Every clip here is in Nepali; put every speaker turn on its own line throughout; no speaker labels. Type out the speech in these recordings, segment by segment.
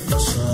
seu.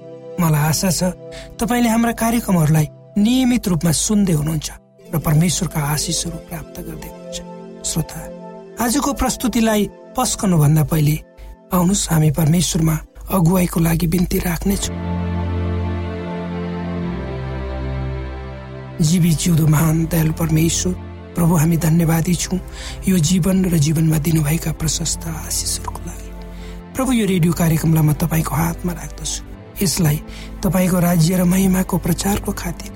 मलाई आशा छ तपाईँले हाम्रा कार्यक्रमहरूलाई नियमित रूपमा सुन्दै हुनुहुन्छ र परमेश्वरका आशिषहरू प्राप्त गर्दै हुनुहुन्छ। श्रोता आजको प्रस्तुतिलाई पस्कनु भन्दा पहिले आउनुहोस् हामी परमेश्वरमा अगुवाईको लागि बिन्ती राख्नेछौँ। जीवी जिउँदो महान दयालु परमेश्वर प्रभु हामी धन्यवादी छौँ यो जीवन र जीवनमा दिनुभएका प्रशस्त आशिषहरूको लागि। प्रभु यो रेडियो कार्यक्रमलाई म तपाईँको हातमा राख्दछु। यसलाई तपाईँको राज्य र महिमाको प्रचारको खातिर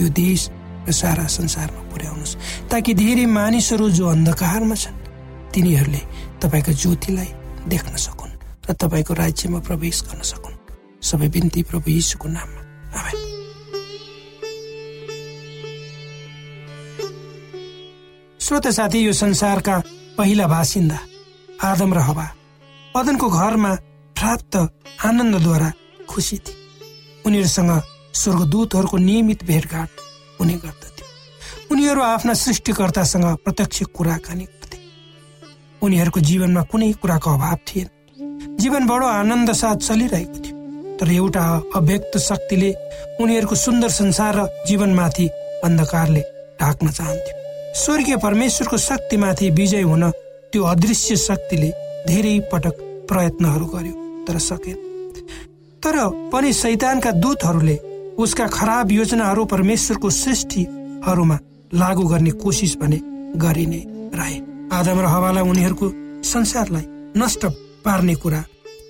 यो देश र सारा संसारमा पुर्याउनुहोस्। ताकि धेरै मानिसहरू जो अन्धकारमा छन् तिनीहरूले तपाईँको ज्योतिलाई देख्न सकुन् र तपाईँको राज्यमा प्रवेश गर्न सकुन्। सबै बिन्ती प्रभु यीशुको नाममा। श्रोत साथी यो संसारका पहिला बासिन्दा आदम र हवा पदनको घरमा प्राप्त आनन्दद्वारा खुसी थिए उनीहरूसँग स्वर्गदूतहरूको नियमित भेटघाट हुने गर्दथ्यो। उनीहरू आफ्ना सृष्टिकर्तासँग प्रत्यक्ष कुराकानी गर्थे। उनीहरूको जीवनमा कुनै कुराको अभाव थिएन। जीवन बडो आनन्द साथ चलिरहेको थियो। तर एउटा अव्यक्त शक्तिले उनीहरूको सुन्दर संसार र जीवनमाथि अन्धकारले ढाक्न चाहन्थ्यो। स्वर्गीय परमेश्वरको शक्तिमाथि विजय हुन त्यो अदृश्य शक्तिले धेरै पटक प्रयत्नहरू गर्यो तर सकेन। तर पनि सैतानका दूतहरूले उसका खराब योजनाहरू परमेश्वरको सृष्टिहरूमा लागू गर्ने कोसिस भने गरि नै रहे। आदम र हवालाई उनीहरूको संसारलाई नष्ट पार्ने कुरा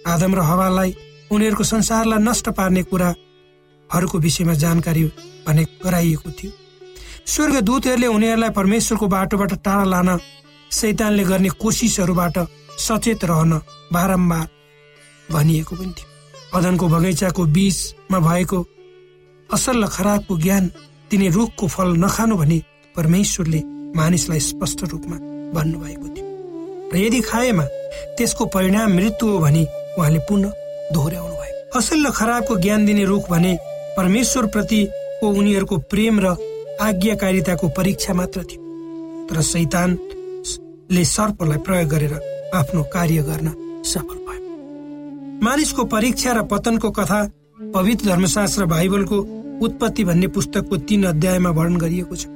आदम र हवालाई उनीहरूको संसारलाई नष्ट पार्ने कुराहरूको विषयमा जानकारी भने गराइएको थियो। स्वर्ग दूतहरूले उनीहरूलाई परमेश्वरको बाटोबाट टाढा लान सैतानले गर्ने कोसिसहरूबाट सचेत रहन बारम्बार भनिएको पनि थियो। अदनको बगैँचाको बीचमा भएको असल र खराबको ज्ञान तिनी रुखको फल नखानु भनी परमेश्वरले मानिसलाई स्पष्ट रूपमा भन्नुभएको थियो। र यदि खाएमा त्यसको परिणाम मृत्यु हो भने उहाँले पुनः दोहोऱ्याउनु भयो। असल र खराबको ज्ञान दिने रुख भने परमेश्वर प्रतिको उनीहरूको प्रेम र आज्ञाकारिताको परीक्षा मात्र थियो। तर सैतानले सर्पलाई प्रयोग गरेर आफ्नो कार्य गर्न सफल मानिसको परीक्षा र पतनको कथा पवित्र धर्मशास्त्र बाइबलको उत्पत्ति भन्ने पुस्तकको तीन अध्यायमा वर्णन गरिएको छ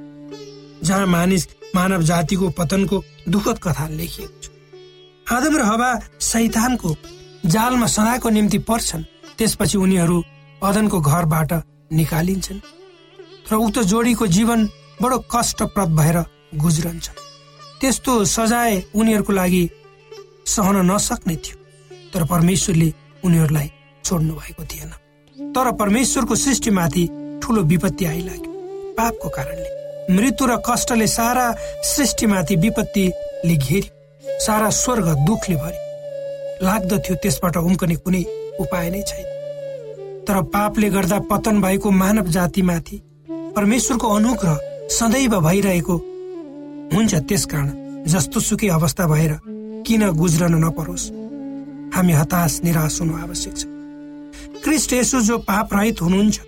जहाँ मानिस मानव जातिको पतनको दुःखद कथा लेखिएको छ। आदम र हवा सैतानको जालमा सदाको निम्ति पर्छन् त्यसपछि उनीहरू अदनको घरबाट निकालिन्छन् र उक्त जोडीको जीवन बडो कष्टप्रद भएर गुज्रन्छ त्यस्तो सजाय उनीहरूको लागि सहन नसक्ने थियो। तर परमेश्वरले उनीहरूलाई छोड्नु भएको थिएन। तर परमेश्वरको सृष्टिमाथि ठुलो विपत्ति आइलाग्यो। पापको कारणले मृत्यु र कष्टले सारा सृष्टिमाथि विपत्तिले घेरि सारा स्वर्ग दुखले भरि लाग्दथ्यो त्यसबाट उम्कने कुनै उपाय नै छैन। तर पापले गर्दा पतन भएको मानव जातिमाथि परमेश्वरको अनुग्रह सदैव भइरहेको हुन्छ त्यसकारण जस्तो सुकै अवस्था भएर किन गुज्रन नपरोस्। हामी हताश निराश हुनु आवश्यक छ। क्रिस्ट यसो जो पाप रहित हुनुहुन्छ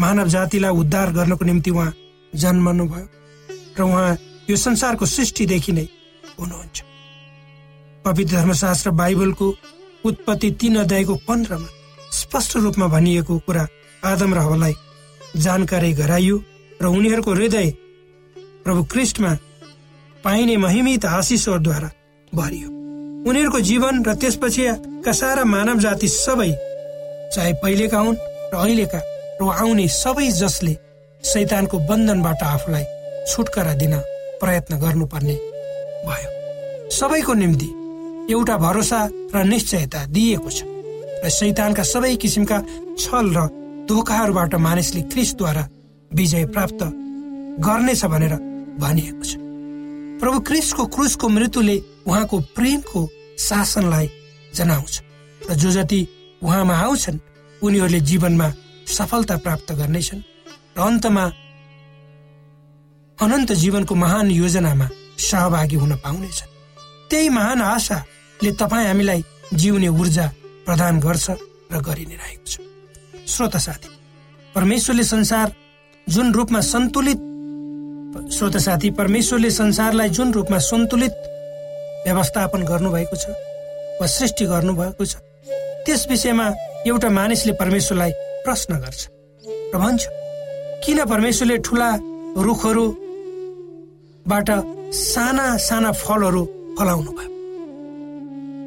मानव जातिलाई उद्धार गर्नको निम्ति उहाँ जन्मनु भयो र उहाँ यो संसारको सृष्टिदेखि नै हुनुहुन्छ। पवित्र धर्मशास्त्र बाइबलको उत्पत्ति तीन अध्यायको पन्ध्रमा स्पष्ट रूपमा भनिएको कुरा आदम र जानकारी गराइयो र उनीहरूको हृदय प्रभु क्रिस्टमा पाइने महिमित आशिषहरूद्वारा भरियो। उनीहरूको जीवन र त्यसपछि सारा मानव जाति सबै चाहे पहिलेका हुन् र अहिलेका र आउने सबै जसले सैतानको बन्धनबाट आफूलाई छुटकारा दिन प्रयत्न गर्नुपर्ने भयो। सबैको निम्ति एउटा भरोसा र निश्चयता दिइएको छ र सैतानका सबै किसिमका छल र धोकाहरूबाट मानिसले क्रिसद्वारा विजय प्राप्त गर्नेछ भनेर भनिएको छ। प्रभु क्रिस्टको क्रुसको मृत्युले उहाँको प्रेमको शासनलाई जनाउँछ। र जो जति उहाँमा आउँछन् उनीहरूले जीवनमा सफलता प्राप्त गर्नेछन्। र अन्तमा अनन्त जीवनको महान योजनामा सहभागी हुन पाउनेछन्। त्यही महान आशाले तपाईँ हामीलाई जिउने ऊर्जा प्रदान गर्छ र गरि नै रहेको छ। श्रोता साथी परमेश्वरले संसार जुन रूपमा सन्तुलित श्रोता साथी परमेश्वरले संसारलाई जुन रूपमा सन्तुलित व्यवस्थापन गर्नुभएको छ वा सृष्टि गर्नुभएको छ त्यस विषयमा एउटा मानिसले परमेश्वरलाई प्रश्न गर्छ। र भन्छ किन परमेश्वरले ठुला रुखहरूबाट साना साना फलहरू फलाउनु भयो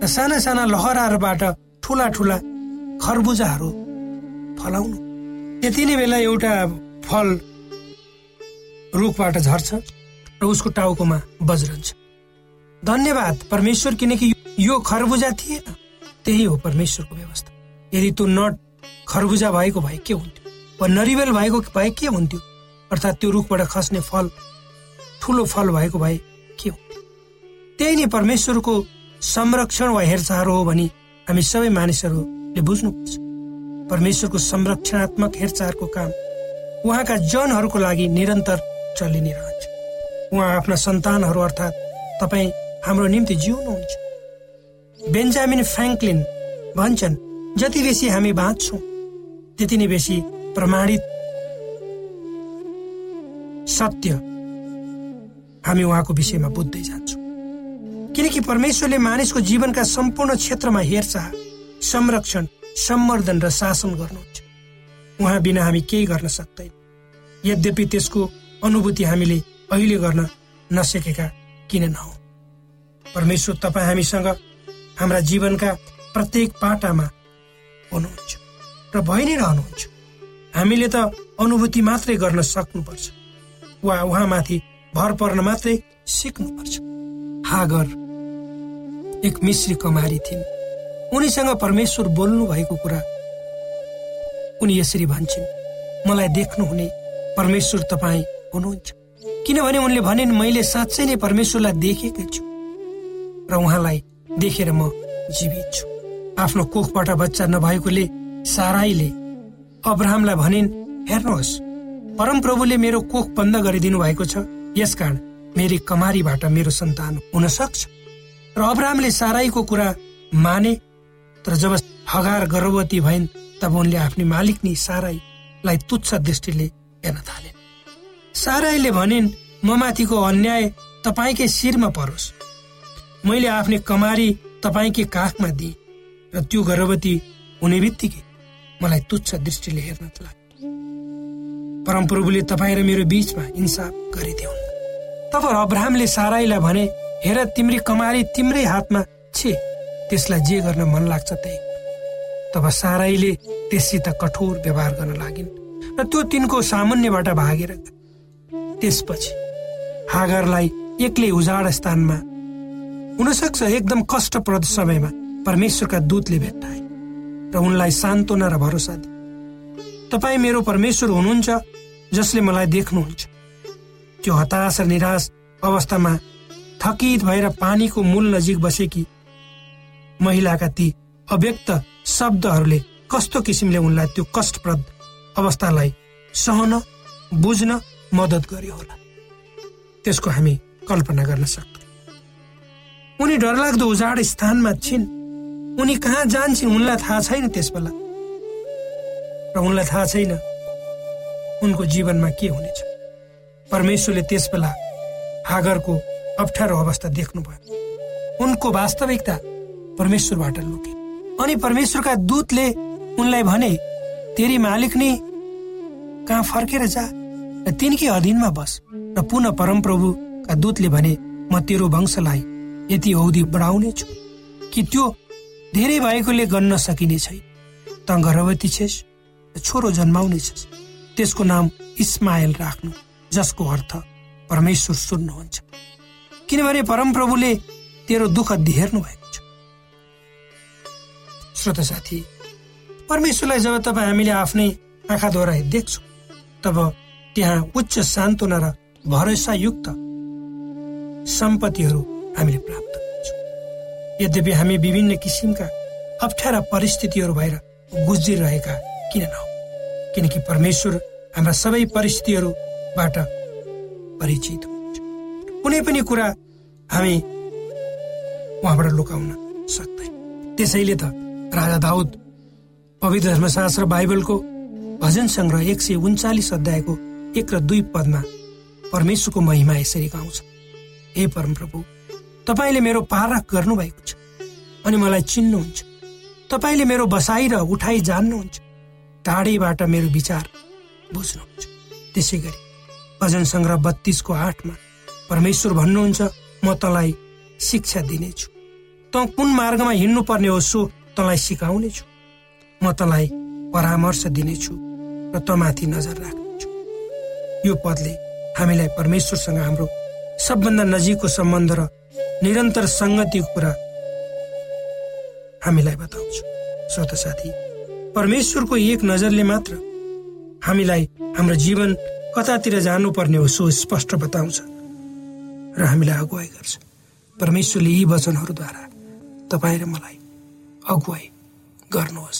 र साना साना लहराहरूबाट ठुला ठुला खरबुजाहरू फलाउनु। त्यति नै बेला एउटा फल रुखबाट झर्छ र उसको टाउकोमा बज्रन्छ। धन्यवाद। परमेश्वर किनकि यो खरबुजा थिएन त्यही हो परमेश्वरको व्यवस्था। यदि त्यो नट खरबुजा भएको भए के हुन्थ्यो? वा नरिवेल भएको भए के हुन्थ्यो? अर्थात् त्यो रुखबाट खस्ने फल ठुलो फल भएको भए के हुन्थ्यो त्यही नै परमेश्वरको संरक्षण वा हेरचाह हो भने हामी सबै मानिसहरूले बुझ्नुपर्छ। परमेश्वरको संरक्षणात्मक हेरचाहको काम उहाँका जनहरूको लागि निरन्तर चलि नै रहन्छ। उहाँ आफ्ना सन्तानहरू अर्थात् तपाईँ हाम्रो निम्ति जिउनुहुन्छ। बेन्जामिन फ्रेङ्कलिन भन्छन् जति बेसी हामी बाँच्छौँ त्यति नै बेसी प्रमाणित। सत्य। हामी उहाँको विषयमा बुझ्दै जान्छौँ। किनकि परमेश्वरले मानिसको जीवनका सम्पूर्ण क्षेत्रमा हेरचाह संरक्षण सम्वर्धन र शासन गर्नुहुन्छ। उहाँ बिना हामी केही गर्न सक्दैन। यद्यपि त्यसको अनुभूति हामीले अहिले गर्न नसकेका किन नहौ परमेश्वर तपाईँ हामीसँग हाम्रा जीवनका प्रत्येक पाटामा हुनुहुन्छ र भइ नै रहनुहुन्छ। हामीले त अनुभूति मात्रै गर्न सक्नुपर्छ। वा उहाँमाथि भर पर्न मात्रै सिक्नुपर्छ। हागर एक मिश्री कमारी थिइन्। उनीसँग परमेश्वर बोल्नु भएको कुरा उनी यसरी भन्छन् मलाई देख्नुहुने परमेश्वर तपाईँ हुनुहुन्छ। किनभने उनले भनिन् मैले साँच्चै नै परमेश्वरलाई देखेकै छु। र उहाँलाई देखेर म जीवित छु। आफ्नो कोखबाट बच्चा नभएकोले साराईले अब्राहमलाई भनिन् हेर्नुहोस् परमप्रभुले मेरो कोख बन्द गरिदिनु भएको छ। यसकारण मेरी कमारीबाट मेरो सन्तान हुन सक्छ। र अब्राहमले साराईको कुरा माने तर जब हगार गर्भवती भइन् तब उनले आफ्नो मालिकनी साराईलाई तुच्छ दृष्टिले हेर्न थाले। साराईले भनिन् म माथिको अन्याय तपाईँकै शिरमा परोस्। मैले आफ्नो कमारी तपाईँकै काखमा दिएँ र त्यो गर्भवती हुने बित्तिकै मलाई तुच्छ दृष्टिले हेर्न लाग्यो। परमप्रभुले तपाईँ र मेरो बिचमा इन्साफ गरिदिउन् तब अब्राहमले साराईलाई भने हेर तिम्री कमारी तिम्रै हातमा छे। त्यसलाई जे गर्न मन लाग्छ त्यही। तब साराईले त्यससित कठोर व्यवहार गर्न लागिन् र त्यो तिनको सामान्यबाट भागेर त्यसपछि हागरलाई एक्लै उजाड स्थानमा हुनसक्छ एकदम कष्टप्रद समयमा परमेश्वरका दूतले भेट्टाए र उनलाई सान्त्वना र भरोसा दिए। तपाईँ मेरो परमेश्वर हुनुहुन्छ जसले मलाई देख्नुहुन्छ। त्यो हताश र निराश अवस्थामा थकित भएर पानीको मूल नजिक बसेकी महिलाका ती अव्यक्त शब्दहरूले कस्तो किसिमले उनलाई त्यो कष्टप्रद अवस्थालाई सहन बुझ्न मद्दत गर्यो होला। त्यसको हामी कल्पना गर्न सक्छौँ उनी डरलाग्दो उजाड स्थानमा छिन्। उनी कहाँ जान्छन् उनलाई थाहा छैन त्यस बेला र उनलाई थाहा छैन उनको जीवनमा के हुनेछ। परमेश्वरले त्यस बेला हागरको अप्ठ्यारो अवस्था देख्नुभयो। उनको वास्तविकता परमेश्वरबाट लुके। अनि परमेश्वरका दूतले उनलाई भने तेरी मालिक नै कहाँ फर्केर जा? र तिनकै अधीनमा बस। र पुनः परमप्रभुका दूतले भने म तेरो वंशलाई यति औधी बढाउने छु कि त्यो धेरै भएकोले गन्न सकिने छैन। त गर्भवती छेस छोरो जन्माउने छेस। त्यसको नाम इस्माइल राख्नु जसको अर्थ परमेश्वर सुन्नुहुन्छ। किनभने परमप्रभुले तेरो दुःख हेर्नु भएको छ। श्रोत साथी परमेश्वरलाई जब तपाईँ हामीले आफ्नै आँखाद्वारा देख्छौँ तब त्यहाँ उच्च सान्त्वना र भरोसायुक्त सम्पत्तिहरू हामीले प्राप्त गर्छौँ। यद्यपि हामी विभिन्न किसिमका अप्ठ्यारा परिस्थितिहरू भएर गुजिरहेका किन नहो? किनकि परमेश्वर हाम्रा सबै परिस्थितिहरूबाट परिचित हुनुहुन्छ। कुनै पनि कुरा हामी उहाँबाट लुकाउन सक्दैन। त्यसैले त राजा दाउद पवित्र धर्मशास्त्र बाइबलको भजन सङ्ग्रह एक सय उन्चालिस अध्यायको एक र दुई पदमा परमेश्वरको महिमा यसरी गाउँछ। हे परमप्रभु तपाईँले मेरो पारख गर्नुभएको छ अनि मलाई चिन्नुहुन्छ। तपाईँले मेरो बसाइ र उठाइ जान्नुहुन्छ। टाढीबाट मेरो विचार बुझ्नुहुन्छ। त्यसै गरी भजन सङ्ग्रह बत्तीसको आठमा परमेश्वर भन्नुहुन्छ म तँलाई शिक्षा दिनेछु। त कुन मार्गमा हिँड्नु पर्ने हो सो तँलाई सिकाउनेछु। म तँलाई परामर्श दिनेछु र तँमाथि नजर राख्नेछु। यो पदले हामीलाई परमेश्वरसँग हाम्रो सबभन्दा नजिकको सम्बन्ध र निरन्तर सङ्गतिको कुरा हामीलाई बताउँछ। श्रोत साथी परमेश्वरको एक नजरले मात्र हामीलाई हाम्रो जीवन कतातिर जानुपर्ने हो सो स्पष्ट बताउँछ र हामीलाई अगुवाई गर्छ। परमेश्वरले यी वचनहरूद्वारा तपाईँ र मलाई अगुवाई गर्नुहोस्।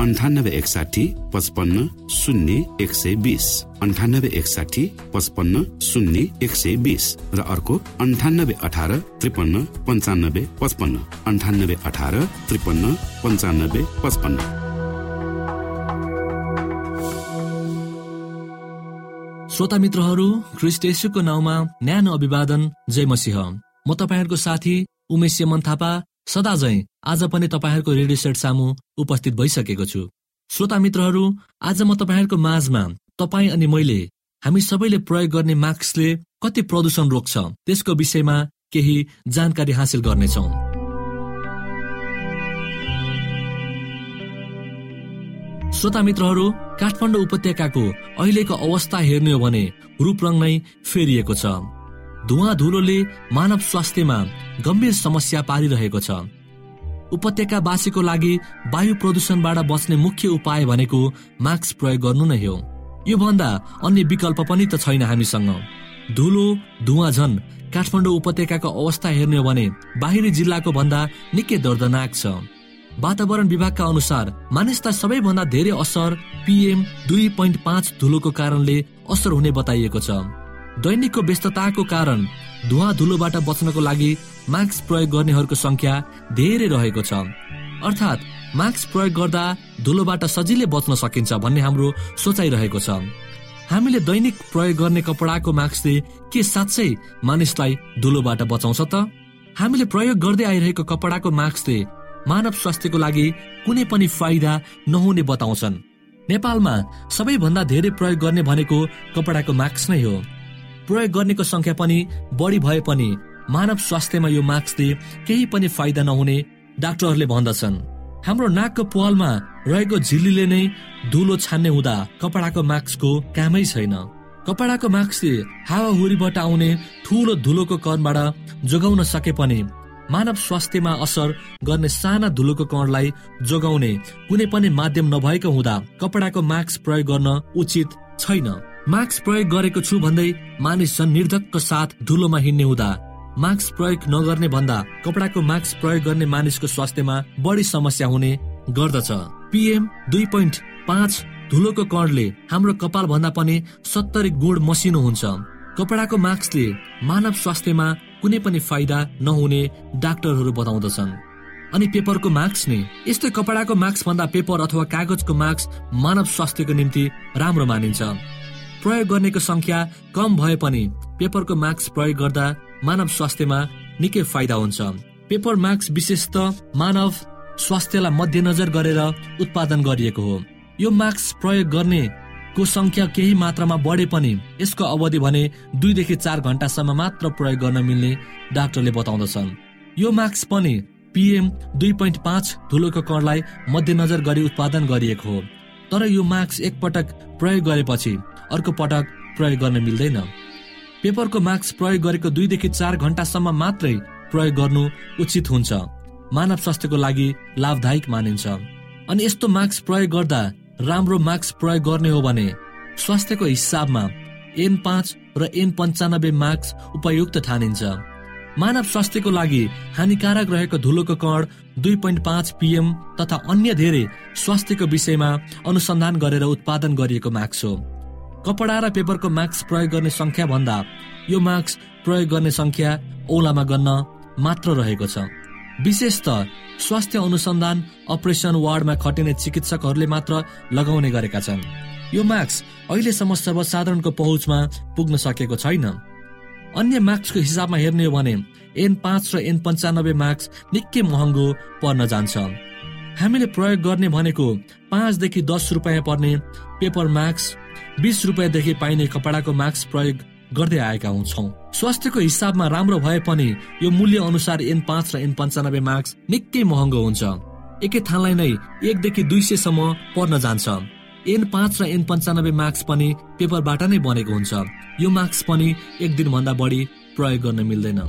अन्ठानब्बे एकसाठी पचपन्न शून्य एक सय बिस. अन्ठानब्बे एकसाठी पचपन्न शून्य एक सय बिस. र अर्को अन्ठानब्बे अठार त्रिपन्न पन्चानब्बे पचपन्न. अन्ठानब्बे अठार त्रिपन्न पन्चानब्बे पचपन्न.
श्रोता मित्रहरू ख्रिस्टेसुको नाउँमा न्यानो अभिवादन जय मसिंह। म तपाईँहरूको साथी उमेश मन थापा सदा झै आज पनि तपाईँहरूको रेडियो सेट सामु उपस्थित भइसकेको छु। श्रोता मित्रहरू आज म तपाईँहरूको माझमा तपाईँ अनि मैले हामी सबैले प्रयोग गर्ने मास्कले कति प्रदूषण रोक्छ त्यसको विषयमा केही जानकारी हासिल गर्नेछौ। श्रोता मित्रहरू काठमाडौँ उपत्यकाको अहिलेको अवस्था हेर्ने हो भने रूपरङ नै फेरिएको छ। धुवा धुलोले मानव स्वास्थ्यमा गम्भीर समस्या पारिरहेको छ। उपत्यकावासीको लागि वायु प्रदूषणबाट बच्ने मुख्य उपाय भनेको मास्क प्रयोग गर्नु नै हो। यो भन्दा अन्य विकल्प पनि त छैन हामीसँग। धुलो धुवा झन काठमाडौँ उपत्यकाको अवस्था हेर्ने हो भने बाहिरी जिल्लाको भन्दा निकै दर्दनाक छ। वातावरण विभागका अनुसार मानिसलाई सबैभन्दा धेरै असर पिएम दुई पोइन्ट पाँच धुलोको कारणले असर हुने बताइएको छ। दैनिकको व्यस्तताको कारण धुवा धुलोबाट बच्नको लागि मास्क प्रयोग गर्नेहरूको संख्या धेरै रहेको छ। अर्थात् मास्क प्रयोग गर्दा धुलोबाट सजिलै बच्न सकिन्छ भन्ने हाम्रो सोचाइरहेको छ। हामीले दैनिक प्रयोग गर्ने कपडाको मास्कले के साँच्चै मानिसलाई धुलोबाट बचाउँछ त? हामीले प्रयोग गर्दै आइरहेको कपडाको मास्कले मानव स्वास्थ्यको लागि कुनै पनि फाइदा नहुने बताउँछन्। नेपालमा सबैभन्दा धेरै प्रयोग गर्ने भनेको कपडाको मास्क नै हो। प्रयोग गर्नेको संख्या पनि बढी भए पनि मानव स्वास्थ्यमा यो मास्कले केही पनि फाइदा नहुने डाक्टरहरूले भन्दछन्। हाम्रो नाकको पालमा रहेको झिल्लीले नै धुलो छान्ने हुँदा कपडाको मास्कको कामै छैन। कपडाको मास्कले हावाहुरीबाट आउने ठुलो धुलोको कणबाट जोगाउन सके पनि मानव स्वास्थ्यमा असर गर्ने साना धुलोको कणलाई जोगाउने कुनै पनि माध्यम नभएको हुँदा कपडाको मास्क प्रयोग गर्न उचित छैन। मास्क प्रयोग गरेको छु भन्दै मानिस निर्धकको साथ धुलोमा हिँड्ने हुँदा। मास्क प्रयोग नगर्ने भन्दा कपडाको मास्क प्रयोग गर्ने मानिसको स्वास्थ्यमा बढी समस्या हुने गर्दछ। पिएम दुई पोइन्ट पाँच धुलोको कणले हाम्रो कपाल भन्दा पनि सत्तरी गुण मसिनो हुन्छ। कपडाको मास्कले मानव स्वास्थ्यमा कुनै पनि फाइदा नहुने डाक्टरहरू बताउँदछन्। अनि पेपरको मास्क नै? यस्तै कपडाको मास्क भन्दा पेपर अथवा कागजको मास्क मानव स्वास्थ्यको निम्ति राम्रो मानिन्छ। प्रयोग गर्नेको संख्या कम भए पनि पेपरको मास्क प्रयोग गर्दा मानव स्वास्थ्यमा निकै फाइदा हुन्छ। पेपर मास्क विशेष मानव स्वास्थ्यलाई मध्यनजर गरेर उत्पादन गरिएको हो। यो मास्क प्रयोग गर्ने को संख्या केही मात्रामा बढे पनि यसको अवधि भने दुईदेखि चार घन्टासम्म मात्र प्रयोग गर्न मिल्ने डाक्टरले बताउँदछन्। यो मास्क पनि पिएम दुई पोइन्ट पाँच धुलोको करलाई मध्यनजर गरी उत्पादन गरिएको हो। तर यो मास्क एकपटक प्रयोग गरेपछि अर्को पटक प्रयोग गर्न मिल्दैन। पेपरको मास्क प्रयोग गरेको दुईदेखि चार घन्टासम्म मात्रै प्रयोग गर्नु उचित हुन्छ। मानव स्वास्थ्यको लागि लाभदायक मानिन्छ। अनि यस्तो मास्क प्रयोग गर्दा राम्रो मास्क प्रयोग गर्ने हो भने स्वास्थ्यको हिसाबमा एन पाँच र एन पन्चानब्बे मास्क उपयुक्त ठानिन्छ। मानव स्वास्थ्यको लागि हानिकारक रहेको धुलोको कण दुई पोइन्ट पाँच पिएम तथा अन्य धेरै स्वास्थ्यको विषयमा अनुसन्धान गरेर उत्पादन गरिएको मास्क हो। कपडा र पेपरको मास्क प्रयोग गर्ने संख्या भन्दा यो मास्क प्रयोग गर्ने संख्या औलामा गन्न मात्र रहेको छ। विशेष त स्वास्थ्य अनुसन्धान अपरेसन वार्डमा खटिने चिकित्सकहरूले मात्र लगाउने गरेका छन्। यो मास्क अहिलेसम्म सर्वसाधारणको पहुँचमा पुग्न सकेको छैन। अन्य मार्क्सको हिसाबमा हेर्ने हो भने एन पाँच र एन पन्चानब्बे मार्क्स निकै महँगो पर्न जान्छ। हामीले प्रयोग गर्ने भनेको पाँचदेखि दस रुपियाँ पर्ने पेपर मास्क बिस रुपियाँदेखि पाइने कपडाको मास्क प्रयोग गर्दै आएका हुन्छौँ। स्वास्थ्यको हिसाबमा राम्रो भए पनि यो मूल्य अनुसार एन पाँच र एन पन्चानब्बे मार्क्स निकै महँगो हुन्छ। एकै थानलाई नै एकदेखि दुई सयसम्म पर्न जान्छ। एन पाँच र एन पन्चानब्बे मार्क्स पनि पेपरबाट नै बनेको हुन्छ। यो मार्क्स पनि एक दिन भन्दा बढी प्रयोग गर्न मिल्दैन।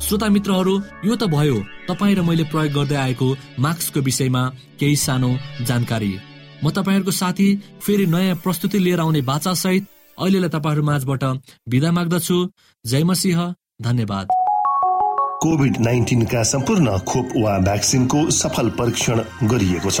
श्रोता मित्रहरू यो त भयो। तपाईँ र मैले प्रयोग गर्दै आएको मार्क्सको विषयमा केही सानो जानकारी। म तपाईँहरूको साथी फेरि नयाँ प्रस्तुति लिएर आउने बाचा सहित अहिलेलाई तपाईँहरू माझबाट विदा माग्दछु। जय मसिंह धन्यवाद।
कोभिड नाइन्टिनका सम्पूर्ण खोप वा भ्याक्सिनको सफल परीक्षण गरिएको छ।